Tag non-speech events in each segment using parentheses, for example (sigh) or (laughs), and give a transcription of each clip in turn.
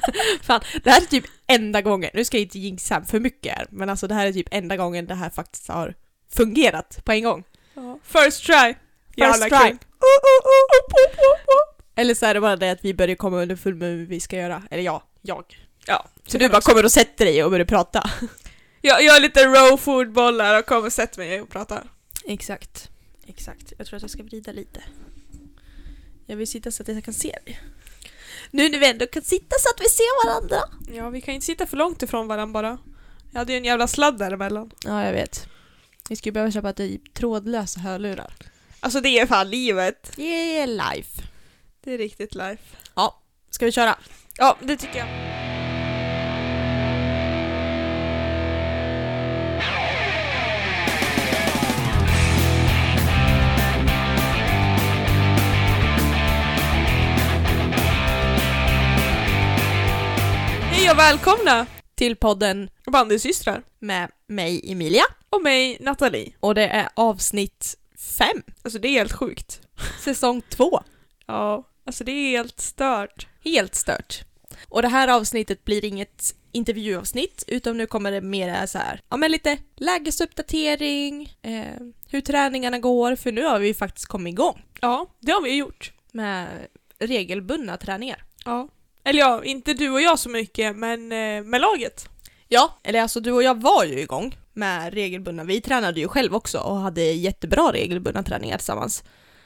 (laughs) Fan, det här är typ enda gången, nu ska jag inte jinxa för mycket här, men alltså det här är typ enda gången det här faktiskt har fungerat på en gång. First try! First try. kung. Eller så är det bara det att vi börjar komma under full med vi ska göra. Eller ja, jag. Ja, Så du bara kommer och sätter dig och börjar prata. (laughs) Jag, jag har lite raw food bollar och kommer och sätter mig och pratar. Exakt. Exakt. Jag tror att jag ska vrida lite. Jag vill sitta så att jag kan se dig. Nu när vi ändå kan sitta så att vi ser varandra. Ja, vi kan inte sitta för långt ifrån varandra bara. Jag hade ju en jävla sladd däremellan. Ja, jag vet. Vi skulle behöva köpa typ trådlösa hörlurar. Alltså det är fan livet. Det är life. Det är riktigt life. Ska vi köra? Ja, det tycker jag. Hej och välkomna Till podden bandysystrar med mig Emilia. och mig Nathalie. Och det är avsnitt fem, Alltså det är helt sjukt. säsong två. Ja, alltså det är helt stört. Helt stört. Och det här avsnittet blir inget intervjuavsnitt, utan nu kommer det mera så här, ja men lite lägesuppdatering, eh, hur träningarna går, för nu har vi ju faktiskt kommit igång Ja, det har vi gjort. med regelbundna träningar. Ja. Eller ja, inte du och jag så mycket, men eh, med laget. Ja, eller alltså du och jag var ju igång med regelbundna, vi tränade ju själv också och hade jättebra regelbundna träningar tillsammans.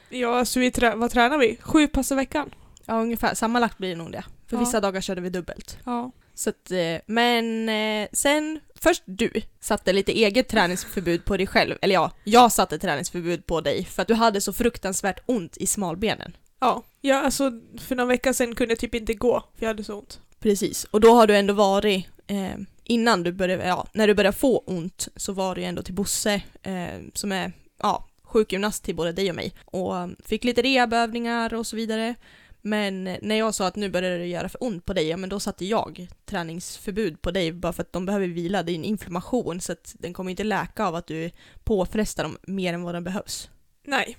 Ja, alltså vi trä- vad tränar vi? Sju pass i veckan? Ja, ungefär, sammanlagt blir det nog det. För Ja. vissa dagar körde vi dubbelt. Ja. Så att, eh, men eh, sen, först du satte lite eget träningsförbud på dig själv. Eller ja, jag satte träningsförbud på dig för att du hade så fruktansvärt ont i smalbenen. Ja. Ja, alltså för några veckor sedan kunde jag typ inte gå, för jag hade så ont. Precis, och då har du ändå varit, eh, innan du började, ja, när du började få ont så var du ändå till Bosse eh, som är, ja, sjukgymnast till både dig och mig och um, fick lite rehabövningar och så vidare. Men eh, när jag sa att nu börjar det göra för ont på dig, ja men då satte jag träningsförbud på dig bara för att de behöver vila, det är en inflammation så att den kommer inte läka av att du påfrestar dem mer än vad den behövs. Nej.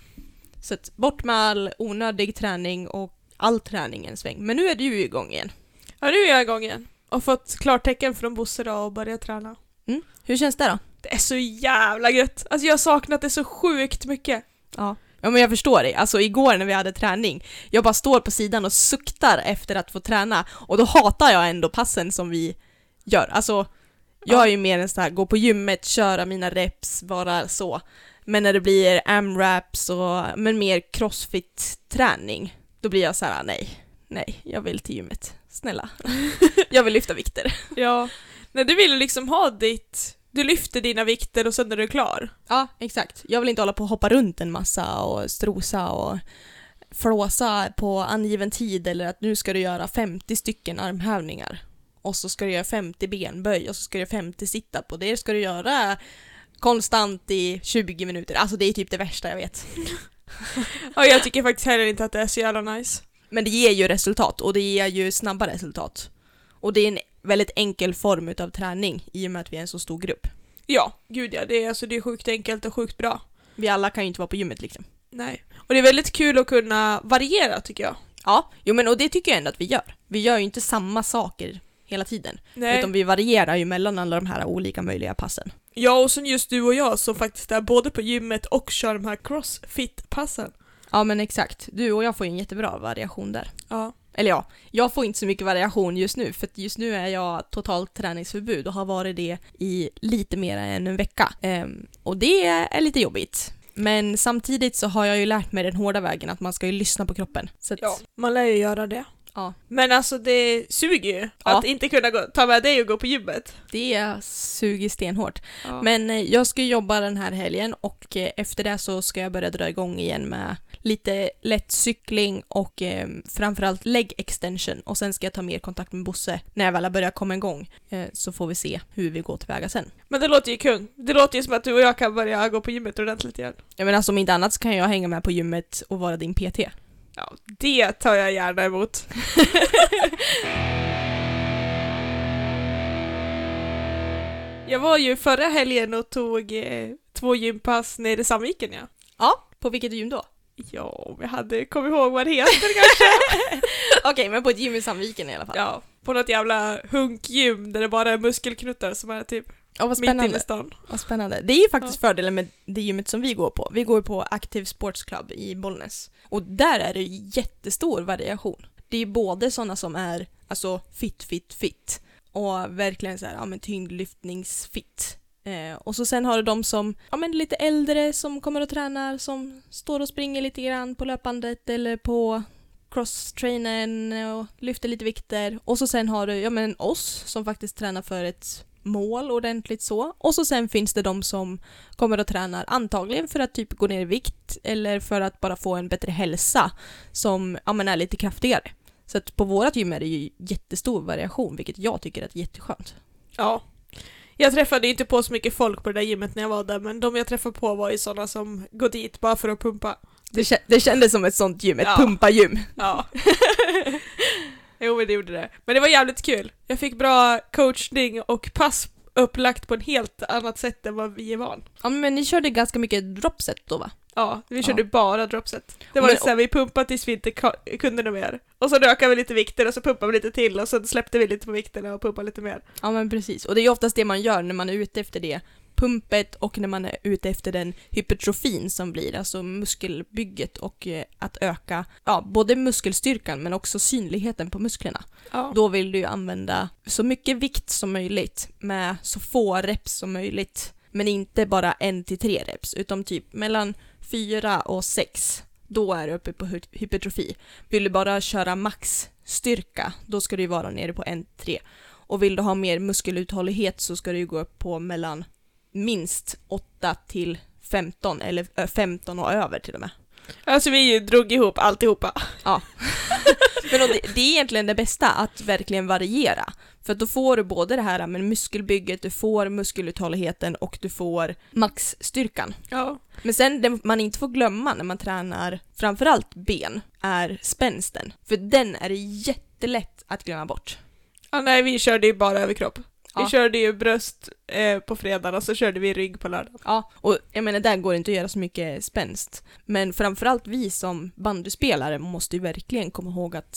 Så att bort med all onödig träning och all träning en sväng. Men nu är du igång igen. Ja, nu är jag igång igen. Och fått klartecken från Bosse då och börjat träna. Mm. Hur känns det då? Det är så jävla gött! Alltså jag har saknat det så sjukt mycket. Ja. Ja men jag förstår dig, alltså igår när vi hade träning, jag bara står på sidan och suktar efter att få träna och då hatar jag ändå passen som vi gör. Alltså, jag Ja. är ju mer en sån här, gå på gymmet, köra mina reps, vara så. Men när det blir AMRAPs och, men mer crossfit-träning, då blir jag så här: nej, nej, jag vill till gymmet. Snälla. (laughs) jag vill lyfta vikter. Ja. När du ville liksom ha ditt... Du lyfter dina vikter och sen är du klar. Ja, exakt. Jag vill inte hålla på och hoppa runt en massa och strosa och flåsa på angiven tid eller att nu ska du göra 50 stycken armhävningar och så ska du göra 50 benböj och så ska du göra 50 sit-up och det ska du göra konstant i 20 minuter. Alltså det är typ det värsta jag vet. (laughs) Ja, jag tycker faktiskt heller inte att det är så jävla nice. Men det ger ju resultat och det ger ju snabba resultat. Och det är en väldigt enkel form utav träning i och med att vi är en så stor grupp. Ja, gud ja. Det är, alltså, det är sjukt enkelt och sjukt bra. Vi alla kan ju inte vara på gymmet liksom. Nej. Och det är väldigt kul att kunna variera tycker jag. Ja, jo men och det tycker jag ändå att vi gör. Vi gör ju inte samma saker hela tiden. Nej. Utan vi varierar ju mellan alla de här olika möjliga passen. Ja, och sen just du och jag som faktiskt är både på gymmet och kör de här crossfit-passen. Ja men exakt. Du och jag får ju en jättebra variation där. Ja. Eller ja, jag får inte så mycket variation just nu för just nu är jag totalt träningsförbud och har varit det i lite mer än en vecka. Ehm, och det är lite jobbigt. Men samtidigt så har jag ju lärt mig den hårda vägen att man ska ju lyssna på kroppen. Så att, ja. Man lär ju göra det. Ja. Men alltså det suger ju Ja. att inte kunna gå, ta med dig och gå på gymmet. det suger stenhårt. Ja. Men eh, jag ska jobba den här helgen och eh, efter det så ska jag börja dra igång igen med lite lätt cykling och eh, framförallt leg extension och sen ska jag ta mer kontakt med Bosse när jag väl har börjat komma igång eh, så får vi se hur vi går tillväga sen. Men det låter ju kung. Det låter ju som att du och jag kan börja gå på gymmet ordentligt igen. Ja men alltså om inte annat så kan jag hänga med på gymmet och vara din PT. Ja, det tar jag gärna emot. (laughs) jag var ju förra helgen och tog eh, två gympass nere i Sandviken ja. Ja, på vilket gym då? Ja, om jag hade kommit ihåg vad det heter kanske. (laughs) Okej, men på ett gym i Sandviken i alla fall. ja, på något jävla hunkgym där det bara är muskelknuttar som är typ Ja, vad mitt inne spännande. stan. Vad spännande. Det är ju faktiskt fördelen med det gymmet som vi går på. Vi går på Active Sports Club i Bollnäs. Och där är det jättestor variation. Det är både sådana som är alltså fit, fit, fit och verkligen så här, ja men tyngdlyftningsfit. Eh, och så sen har du de som, ja men lite äldre som kommer och tränar, som står och springer lite grann på löpbandet eller på crosstrainern och lyfter lite vikter. Och så sen har du, ja men oss som faktiskt tränar för ett mål ordentligt så. Och så sen finns det de som kommer och tränar antagligen för att typ gå ner i vikt eller för att bara få en bättre hälsa som ja, men är lite kraftigare. Så att på vårat gym är det ju jättestor variation vilket jag tycker är jätteskönt. Ja. Jag träffade inte på så mycket folk på det där gymmet när jag var där men de jag träffade på var ju sådana som går dit bara för att pumpa. Det kändes som ett sånt gym, ett Ja. pumpagym. Ja. (laughs) jo men det gjorde det. Men det var jävligt kul. Jag fick bra coachning och pass upplagt på ett helt annat sätt än vad vi är van. Ja men ni körde ganska mycket dropset då va? Ja, vi körde bara dropset. Det var Men- så här, vi pumpade tills vi inte kunde något mer. Och så ökade vi lite vikter och så pumpade vi lite till och så släppte vi lite på vikterna och pumpade lite mer. Ja men precis, och det är ju oftast det man gör när man är ute efter det pumpet och när man är ute efter den hypertrofin som blir, alltså muskelbygget och eh, att öka ja, både muskelstyrkan men också synligheten på musklerna. Ja. Då vill du använda så mycket vikt som möjligt med så få reps som möjligt. Men inte bara en till tre reps, utan typ mellan fyra och sex. Då är du uppe på hy- hypertrofi. Vill du bara köra maxstyrka, då ska du vara nere på en till tre. Och vill du ha mer muskeluthållighet så ska du gå upp på mellan minst 8 till 15, eller ö, 15 och över till och med. Alltså vi drog ihop alltihopa. (laughs) Men och det, det är egentligen det bästa, att verkligen variera. För då får du både det här med muskelbygget, du får muskeluthålligheten och du får maxstyrkan. Ja. Men sen det man inte får glömma när man tränar framförallt ben är spänsten. För den är jättelätt att glömma bort. ja nej, vi körde ju bara överkropp. Ja. Vi körde ju bröst eh, på fredagen och så körde vi rygg på lördagen. Ja, och jag menar där går det inte att göra så mycket spänst. Men framförallt vi som bandyspelare måste ju verkligen komma ihåg att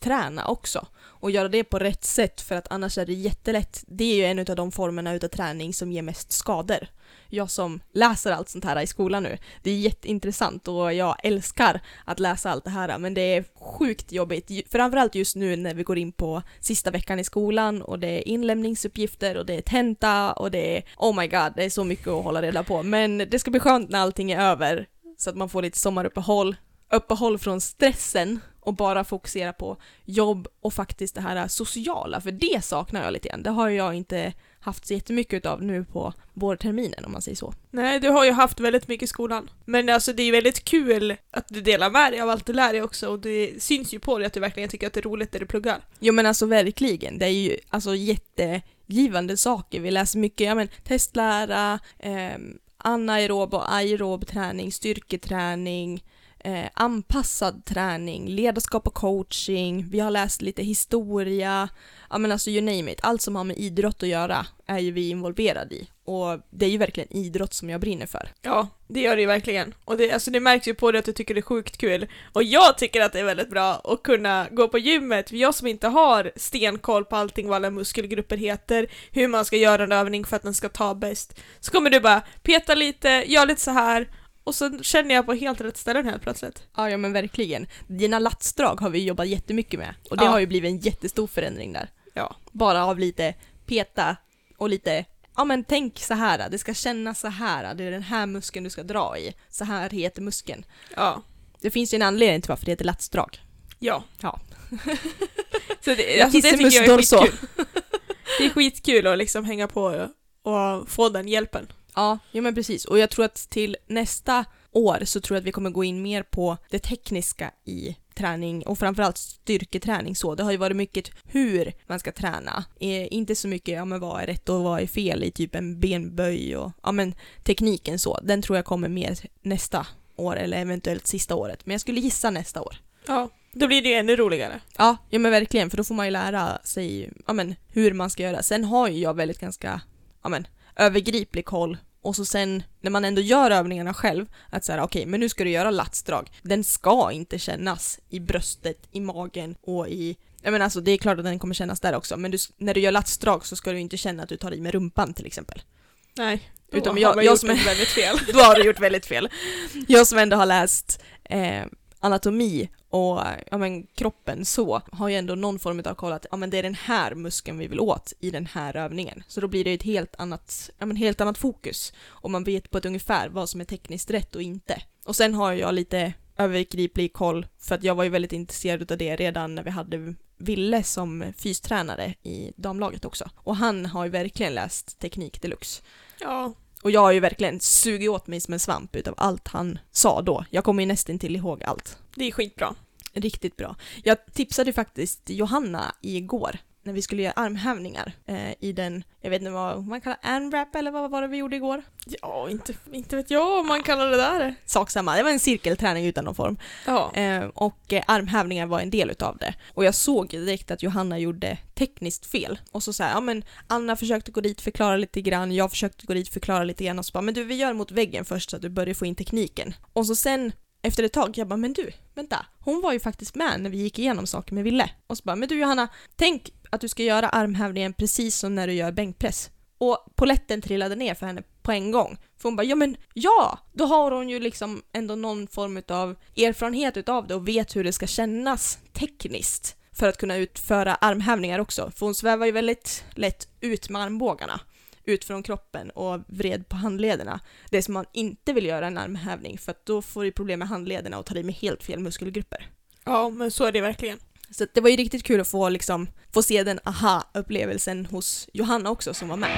träna också. Och göra det på rätt sätt för att annars är det jättelätt. Det är ju en av de formerna utav träning som ger mest skador. Jag som läser allt sånt här i skolan nu, det är jätteintressant och jag älskar att läsa allt det här men det är sjukt jobbigt. Framförallt just nu när vi går in på sista veckan i skolan och det är inlämningsuppgifter och det är tenta och det är oh my god, det är så mycket att hålla reda på. Men det ska bli skönt när allting är över så att man får lite sommaruppehåll, uppehåll från stressen och bara fokusera på jobb och faktiskt det här sociala, för det saknar jag lite grann. Det har jag inte haft så jättemycket av nu på vårterminen om man säger så. Nej, du har ju haft väldigt mycket i skolan. Men alltså det är ju väldigt kul att du delar med dig av allt du lär dig också och det syns ju på dig att du verkligen tycker att det är roligt det du pluggar. Jo men alltså verkligen, det är ju alltså jättegivande saker. Vi läser mycket, ja men testlära, eh, anaerob och aerob träning, styrketräning, eh, anpassad träning, ledarskap och coaching, vi har läst lite historia, ja men alltså you name it, allt som har med idrott att göra är ju vi involverade i. Och det är ju verkligen idrott som jag brinner för. Ja, det gör det ju verkligen. Och det, alltså det märks ju på dig att du tycker det är sjukt kul. Och jag tycker att det är väldigt bra att kunna gå på gymmet. Jag som inte har stenkoll på allting vad alla muskelgrupper heter, hur man ska göra en övning för att den ska ta bäst. Så kommer du bara peta lite, gör lite så här och så känner jag på helt rätt ställen helt plötsligt. Ja, ja men verkligen. Dina latsdrag har vi jobbat jättemycket med och det Ja. har ju blivit en jättestor förändring där. Ja. Bara av lite peta och lite, ja men tänk så här, det ska kännas så här, det är den här muskeln du ska dra i. Så här heter muskeln. Ja. Det finns ju en anledning till varför det heter latsdrag. Ja. Ja. (laughs) så det, alltså det tycker jag är skitkul. (laughs) Det är skitkul att liksom hänga på och få den hjälpen. Ja, ja men precis. Och jag tror att till nästa år så tror jag att vi kommer gå in mer på det tekniska i träning och framförallt styrketräning så. Det har ju varit mycket hur man ska träna. Eh, inte så mycket ja, men vad är rätt och vad är fel i typ en benböj och ja men tekniken så. Den tror jag kommer mer nästa år eller eventuellt sista året. Men jag skulle gissa nästa år. Ja. Då blir det ju ännu roligare. Ja, ja men verkligen för då får man ju lära sig ja, men, hur man ska göra. Sen har ju jag väldigt ganska ja, men, övergriplig koll och så sen när man ändå gör övningarna själv, att säga okej, okay, men nu ska du göra latsdrag. Den ska inte kännas i bröstet, i magen och i jag menar alltså det är klart att den kommer kännas där också, men du, när du gör latsdrag så ska du inte känna att du tar i med rumpan till exempel. Nej, då Utom har jag, man jag gjort som väldigt fel. (laughs) då har du gjort väldigt fel. Jag som ändå har läst eh, anatomi och ja, men, kroppen så, har ju ändå någon form av koll att ja, men det är den här muskeln vi vill åt i den här övningen. Så då blir det ett helt annat, ja, men, helt annat fokus och man vet på ett ungefär vad som är tekniskt rätt och inte. Och sen har jag lite övergriplig koll för att jag var ju väldigt intresserad av det redan när vi hade Ville som fystränare i damlaget också. Och han har ju verkligen läst teknik deluxe. Ja, och jag har ju verkligen sugit åt mig som en svamp utav allt han sa då. Jag kommer ju nästan till ihåg allt. det är skitbra. Riktigt bra. Jag tipsade faktiskt Johanna igår när vi skulle göra armhävningar eh, i den, jag vet inte vad man kallar ANRAP eller vad var det vi gjorde igår? Ja, inte, inte vet jag om man kallar det där. Sak samma, det var en cirkelträning utan någon form. Ja. Eh, och eh, armhävningar var en del utav det. Och jag såg direkt att Johanna gjorde tekniskt fel. Och så sa ja men Anna försökte gå dit, förklara lite grann, jag försökte gå dit, förklara lite grann och så bara, men du vi gör mot väggen först så att du börjar få in tekniken. Och så sen efter ett tag, jag bara, men du, vänta, hon var ju faktiskt med när vi gick igenom saker med Ville. Och så bara, men du Johanna, tänk att du ska göra armhävningen precis som när du gör bänkpress. Och poletten trillade ner för henne på en gång. För hon bara, ja men ja! Då har hon ju liksom ändå någon form av erfarenhet utav det och vet hur det ska kännas tekniskt för att kunna utföra armhävningar också. För hon svävar ju väldigt lätt ut med armbågarna ut från kroppen och vred på handlederna. Det som man inte vill göra en armhävning för att då får du problem med handlederna och tar i med helt fel muskelgrupper. ja, men så är det verkligen. Så det var ju riktigt kul att få, liksom, få se den aha-upplevelsen hos Johanna också som var med.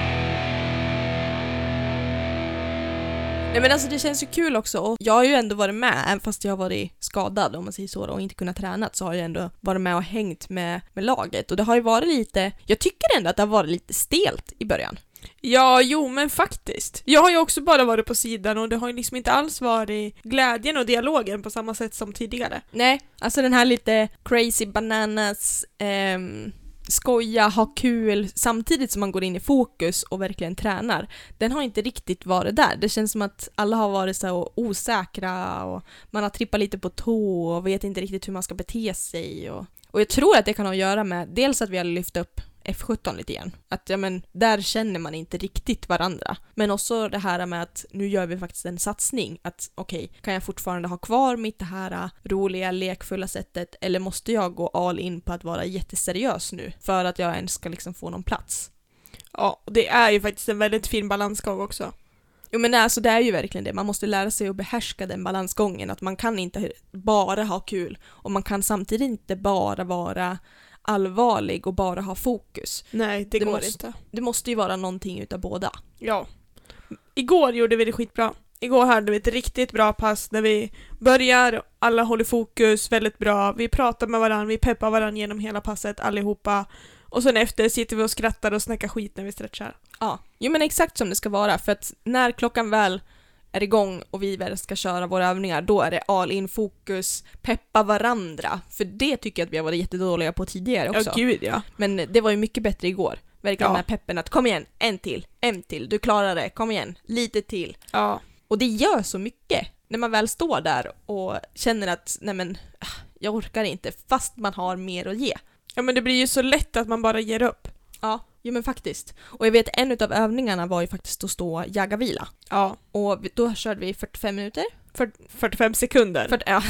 Nej men alltså det känns ju kul också och jag har ju ändå varit med, även fast jag har varit skadad om man säger så och inte kunnat träna så har jag ändå varit med och hängt med, med laget och det har ju varit lite, jag tycker ändå att det har varit lite stelt i början. Ja, jo men faktiskt. Jag har ju också bara varit på sidan och det har ju liksom inte alls varit glädjen och dialogen på samma sätt som tidigare. Nej, alltså den här lite crazy bananas, ehm, skoja, ha kul, samtidigt som man går in i fokus och verkligen tränar. Den har inte riktigt varit där. Det känns som att alla har varit så osäkra och man har trippat lite på tå och vet inte riktigt hur man ska bete sig. Och, och jag tror att det kan ha att göra med dels att vi har lyft upp F17 lite grann. Att ja men, där känner man inte riktigt varandra. Men också det här med att nu gör vi faktiskt en satsning. Att okej, okay, kan jag fortfarande ha kvar mitt det här äh, roliga, lekfulla sättet eller måste jag gå all in på att vara jätteseriös nu för att jag ens ska liksom få någon plats? Ja, det är ju faktiskt en väldigt fin balansgång också. Jo men alltså det är ju verkligen det, man måste lära sig att behärska den balansgången, att man kan inte bara ha kul och man kan samtidigt inte bara vara allvarlig och bara ha fokus. Nej, det, Det går måste- inte. Det måste ju vara någonting utav båda. Ja. Igår gjorde vi det skitbra. Igår hade vi ett riktigt bra pass där vi börjar, alla håller fokus väldigt bra, vi pratar med varandra, vi peppar varandra genom hela passet allihopa. Och sen efter sitter vi och skrattar och snackar skit när vi stretchar. Ja, jo men exakt som det ska vara för att när klockan väl är igång och vi väl ska köra våra övningar, då är det all in fokus, peppa varandra. För det tycker jag att vi har varit jättedåliga på tidigare också. Ja, gud ja. Men det var ju mycket bättre igår. Verkligen Ja. med peppen att kom igen, en till, en till, du klarar det, kom igen, lite till. Ja. Och det gör så mycket när man väl står där och känner att nej men, ah, jag orkar inte, fast man har mer att ge. Ja men det blir ju så lätt att man bara ger upp. Ja, jo men faktiskt. Och jag vet en av övningarna var ju faktiskt att stå jaga-vila. Ja. Och då körde vi 45 minuter. För, 45 sekunder. För, ja.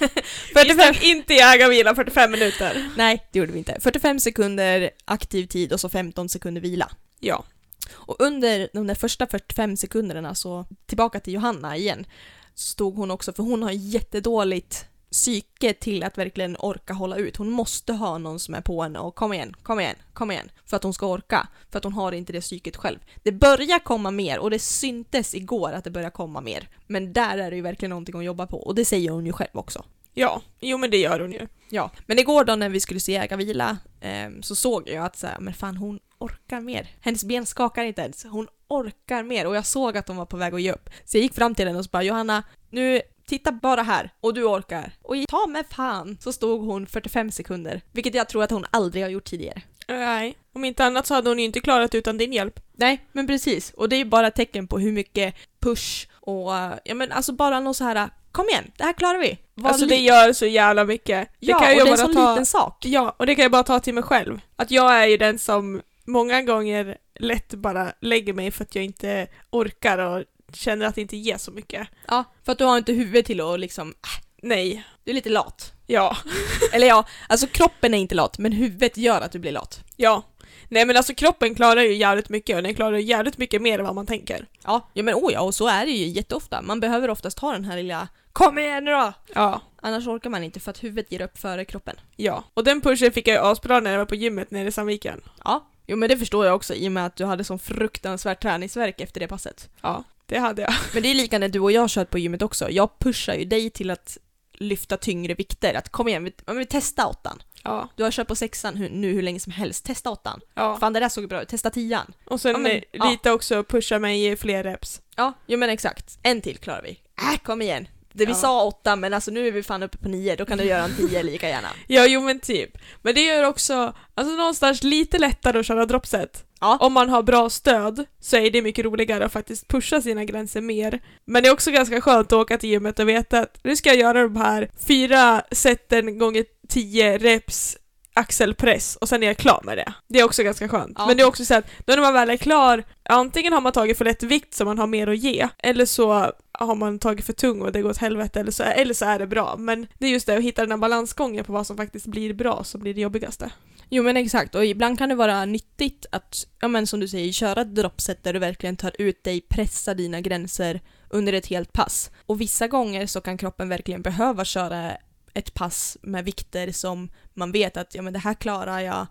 (laughs) Vi 45, stack inte jägarvila 45 minuter. nej, det gjorde vi inte. 45 sekunder aktiv tid och så 15 sekunder vila. Ja. Och under de där första 45 sekunderna så, tillbaka till Johanna igen, stod hon också, för hon har jättedåligt psyke till att verkligen orka hålla ut. Hon måste ha någon som är på henne och kom igen, kom igen, kom igen, för att hon ska orka. För att hon har inte det psyket själv. Det börjar komma mer och det syntes igår att det börjar komma mer. Men där är det ju verkligen någonting att jobba på och det säger hon ju själv också. Ja, jo men det gör hon ju. Ja, men igår då när vi skulle se ägarvila eh, så såg jag att så här, men fan hon orkar mer. Hennes ben skakar inte ens, hon orkar mer och jag såg att hon var på väg att ge upp. Så jag gick fram till henne och så bara Johanna, nu titta bara här och du orkar. Och ta med fan så stod hon 45 sekunder, vilket jag tror att hon aldrig har gjort tidigare. Nej, om inte annat så hade hon ju inte klarat utan din hjälp. Nej, men precis. Och det är ju bara tecken på hur mycket push och, ja men alltså bara någon så här kom igen, det här klarar vi. Var Alltså det gör så jävla mycket. Det ja, kan och jag det är en ta... liten sak. Ja, och det kan jag bara ta till mig själv. Att jag är ju den som många gånger lätt bara lägger mig för att jag inte orkar och känner att det inte ger så mycket. Ja, för att du har inte huvudet till att liksom, äh, Nej. du är lite lat. Ja. (laughs) Eller ja, alltså kroppen är inte lat, men huvudet gör att du blir lat. Ja. Nej men alltså kroppen klarar ju jävligt mycket och den klarar ju jävligt mycket mer än vad man tänker. Ja, ja men oh ja, och så är det ju jätteofta. Man behöver oftast ha den här lilla Kom igen nu då! Ja. Annars orkar man inte för att huvudet ger upp före kroppen. Ja. Och den pushen fick jag ju asbra när jag var på gymmet nere i Sandviken. Ja, jo men det förstår jag också i och med att du hade sån fruktansvärt träningsverk efter det passet. Ja, det hade jag. Men det är lika när du och jag kört på gymmet också. Jag pushar ju dig till att lyfta tyngre vikter. Att kom igen, vi, vi testar åttan. Ja. Du har kört på sexan nu hur länge som helst. Testa åttan. Ja. Fan det där såg bra ut. Testa tian. Och sen Ja, men- eh, ja. lite också pusha mig i fler reps. Ja, jo men exakt. En till klarar vi. Äh, kom igen. Det vi Ja. sa åtta, men alltså nu är vi fan uppe på nio. Då kan du göra en tio lika gärna. (laughs) Ja, jo men typ. Men det gör också, alltså någonstans lite lättare att köra dropset. Ja. Om man har bra stöd så är det mycket roligare att faktiskt pusha sina gränser mer. Men det är också ganska skönt att åka till gymmet och veta att nu ska jag göra de här fyra seten gånger tio reps axelpress och sen är jag klar med det. Det är också ganska skönt. Ja. Men det är också så att då när man väl är klar, antingen har man tagit för lätt vikt så man har mer att ge, eller så har man tagit för tung och det går åt helvete, eller så, eller så är det bra. Men det är just det, att hitta den här balansgången på vad som faktiskt blir bra som blir det jobbigaste. Jo men exakt, och ibland kan det vara nyttigt att, ja men som du säger, köra ett dropset där du verkligen tar ut dig, pressar dina gränser under ett helt pass. Och vissa gånger så kan kroppen verkligen behöva köra ett pass med vikter som man vet att, ja men det här klarar jag,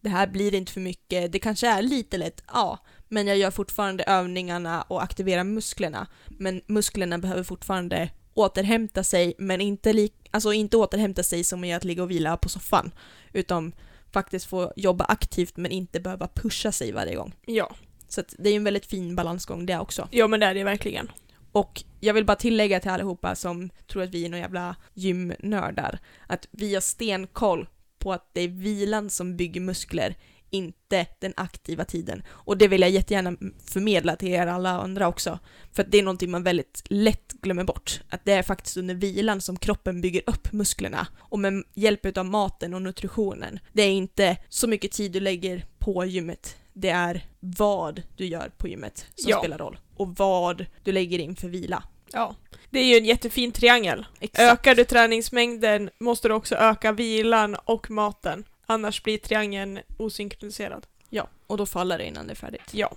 det här blir inte för mycket, det kanske är lite lätt, ja, men jag gör fortfarande övningarna och aktiverar musklerna. Men musklerna behöver fortfarande återhämta sig, men inte, li- alltså inte återhämta sig som i att ligga och vila på soffan, utan faktiskt få jobba aktivt men inte behöva pusha sig varje gång. Ja, Så att det är en väldigt fin balansgång det också. ja men det är det verkligen. Och jag vill bara tillägga till allihopa som tror att vi är några jävla gymnördar, att vi har stenkoll på att det är vilan som bygger muskler, inte den aktiva tiden. Och det vill jag jättegärna förmedla till er alla andra också. För att det är någonting man väldigt lätt glömmer bort. Att det är faktiskt under vilan som kroppen bygger upp musklerna. Och med hjälp av maten och nutritionen. Det är inte så mycket tid du lägger på gymmet. Det är vad du gör på gymmet som Ja. spelar roll. Och vad du lägger in för vila. Ja. Det är ju en jättefin triangel. Exakt. Ökar du träningsmängden måste du också öka vilan och maten. Annars blir triangeln osynkroniserad. Ja, och då faller det innan det är färdigt. Ja.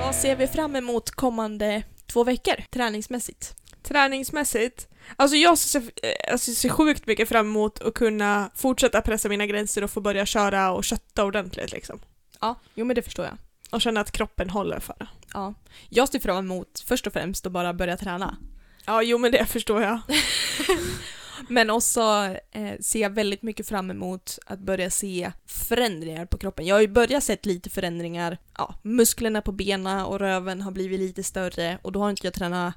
Vad ser vi fram emot kommande två veckor träningsmässigt? Träningsmässigt, alltså jag ser, eh, alltså ser sjukt mycket fram emot att kunna fortsätta pressa mina gränser och få börja köra och kötta ordentligt liksom. Ja, jo men det förstår jag. Och känna att kroppen håller för det. Ja. Jag ser fram emot först och främst att bara börja träna. Ja, jo men det förstår jag. (laughs) Men också eh, ser jag väldigt mycket fram emot att börja se förändringar på kroppen. Jag har ju börjat sett lite förändringar. Ja, musklerna på benen och röven har blivit lite större och då har inte jag tränat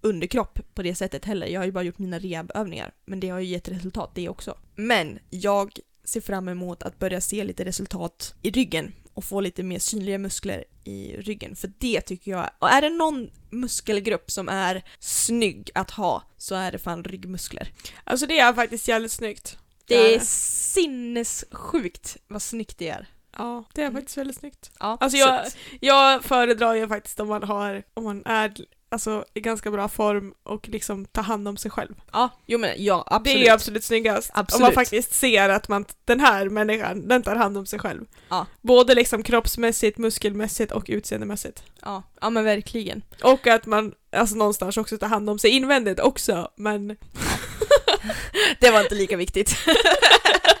underkropp på det sättet heller. Jag har ju bara gjort mina rehabövningar. Men det har ju gett resultat det också. Men jag ser fram emot att börja se lite resultat i ryggen och få lite mer synliga muskler i ryggen. För det tycker jag, och är det någon muskelgrupp som är snygg att ha så är det fan ryggmuskler. Alltså det är faktiskt jävligt snyggt. Det är sinnessjukt vad snyggt det är. Ja, det är Mm. faktiskt väldigt snyggt. Ja, Alltså så jag- Jag föredrar ju faktiskt om man har, om man är alltså, i ganska bra form och liksom tar hand om sig själv. ja, jo men ja, Det absolut. är ju absolut snyggast. Om man Absolut. faktiskt ser att man, den här människan, den tar hand om sig själv. Ja. Både liksom kroppsmässigt, muskelmässigt och utseendemässigt. Ja, ja men verkligen. Och att man alltså någonstans också tar hand om sig invändigt också, men (laughs) Det var inte lika viktigt. (laughs)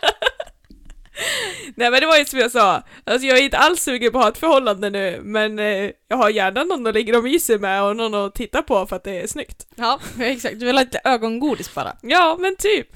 (laughs) Nej men det var ju som jag sa, alltså jag är inte alls sugen på att ha ett förhållande nu, men eh, jag har gärna någon att ligga och mysa med och någon att titta på för att det är snyggt. ja, (laughs) exakt. Du vill ha lite ögongodis bara. Ja, men typ.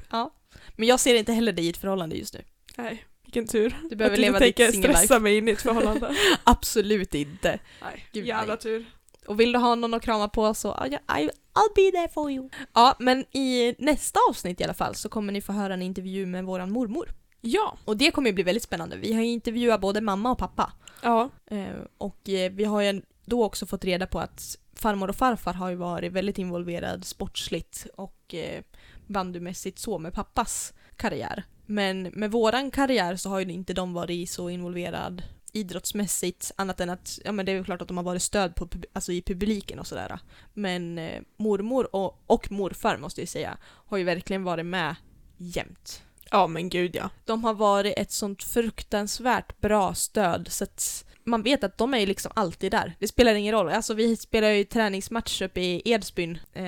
Men jag ser inte heller dig i ett förhållande just nu. Nej, vilken tur. Du behöver att leva ditt tänker singellife. stressa mig in i ett förhållande. (laughs) Absolut inte. Nej, Gud, jävla nej. tur. Och vill du ha någon att krama på så ja, ja, I, I'll be there for you. Ja, men i nästa avsnitt i alla fall så kommer ni få höra en intervju med våran mormor. Ja. Och det kommer ju bli väldigt spännande. Vi har ju intervjuat både mamma och pappa. Ja. Eh, och eh, vi har ju då också fått reda på att farmor och farfar har ju varit väldigt involverad sportsligt och eh, bandymässigt så med pappas karriär. Men med våran karriär så har ju inte de varit så involverad idrottsmässigt annat än att, ja men det är ju klart att de har varit stöd på, alltså i publiken och sådär. Men mormor och, och morfar måste jag säga har ju verkligen varit med jämt. Ja men gud ja. De har varit ett sånt fruktansvärt bra stöd så att man vet att de är ju liksom alltid där. Det spelar ingen roll. Alltså vi spelade ju träningsmatch uppe i Edsbyn eh,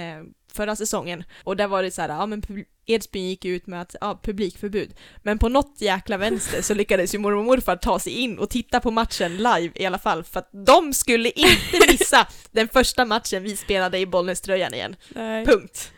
förra säsongen och där var det så här, ja men Edsbyn gick ut med att, ja, publikförbud. Men på något jäkla vänster så lyckades ju mormor och morfar ta sig in och titta på matchen live i alla fall för att de skulle inte missa den första matchen vi spelade i Bollnäströjan igen. Nej. Punkt.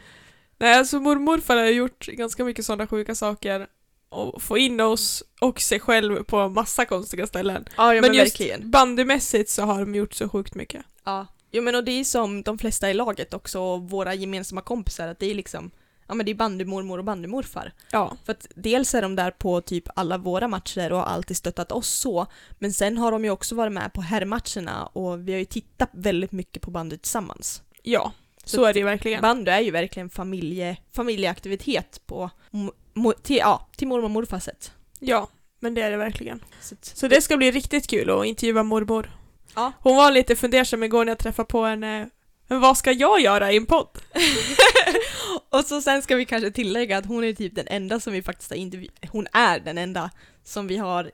Nej, alltså mormor och morfar har gjort ganska mycket sådana sjuka saker och få in oss och sig själv på massa konstiga ställen. Ja, ja men, men just verkligen. bandymässigt så har de gjort så sjukt mycket. Ja, jo men och det är som de flesta i laget också, våra gemensamma kompisar, att det är liksom Ja men det är bandymormor och bandymorfar. Ja. För att dels är de där på typ alla våra matcher och har alltid stöttat oss så, men sen har de ju också varit med på herrmatcherna och vi har ju tittat väldigt mycket på bandy tillsammans. Ja, så, är det ju verkligen. Bandy är ju verkligen familje, familjeaktivitet på, mo, till, ja, till mormor och morfars sätt. Ja, men det är det verkligen. Så, Så det ska bli riktigt kul att intervjua mormor. Ja. Hon var lite fundersam igår när jag träffade på henne. Men vad ska jag göra i en podd? (laughs) och så sen ska vi kanske tillägga att hon är typ den enda som vi faktiskt har intervjuat, hon är den enda som vi har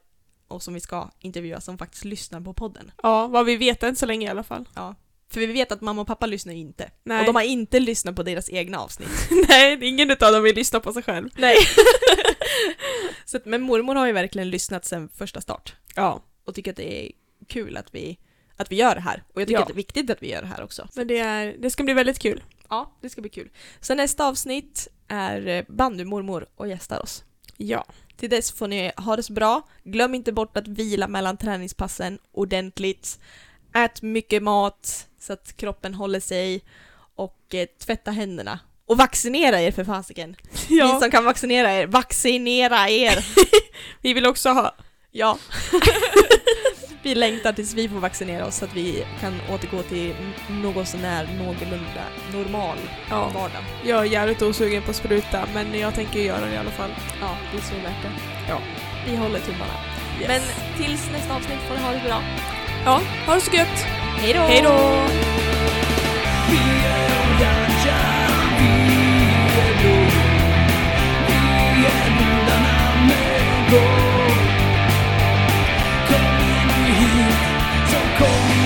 och som vi ska intervjua som faktiskt lyssnar på podden. Ja, vad vi vet än så länge i alla fall. Ja. För vi vet att mamma och pappa lyssnar inte. Nej. Och de har inte lyssnat på deras egna avsnitt. (laughs) Nej, ingen utav dem vill lyssna på sig själv. Nej. (laughs) så att, men mormor har ju verkligen lyssnat sedan första start. Ja, Och tycker att det är kul att vi, att vi gör det här. Och jag tycker Ja. att det är viktigt att vi gör det här också. men det, är, det ska bli väldigt kul. Ja, det ska bli kul. Så nästa avsnitt är eh, bandymormor och gästar oss. Ja. Till dess får ni ha det så bra. Glöm inte bort att vila mellan träningspassen ordentligt. Ät mycket mat så att kroppen håller sig och eh, tvätta händerna. Och vaccinera er för fasiken. Ni ja. som kan vaccinera er, vaccinera er! (laughs) Vi vill också ha... Ja. (laughs) vi längtar tills vi får vaccinera oss så att vi kan återgå till något sånär någorlunda normal Ja. vardag. Jag är jävligt osugen på spruta, men jag tänker göra det i alla fall. Ja, det är så värt det. Ja. Vi håller tummarna. Yes. Men tills nästa avsnitt får ni ha det bra ja, ha det så gött. Hejdå. Hejdå. Kom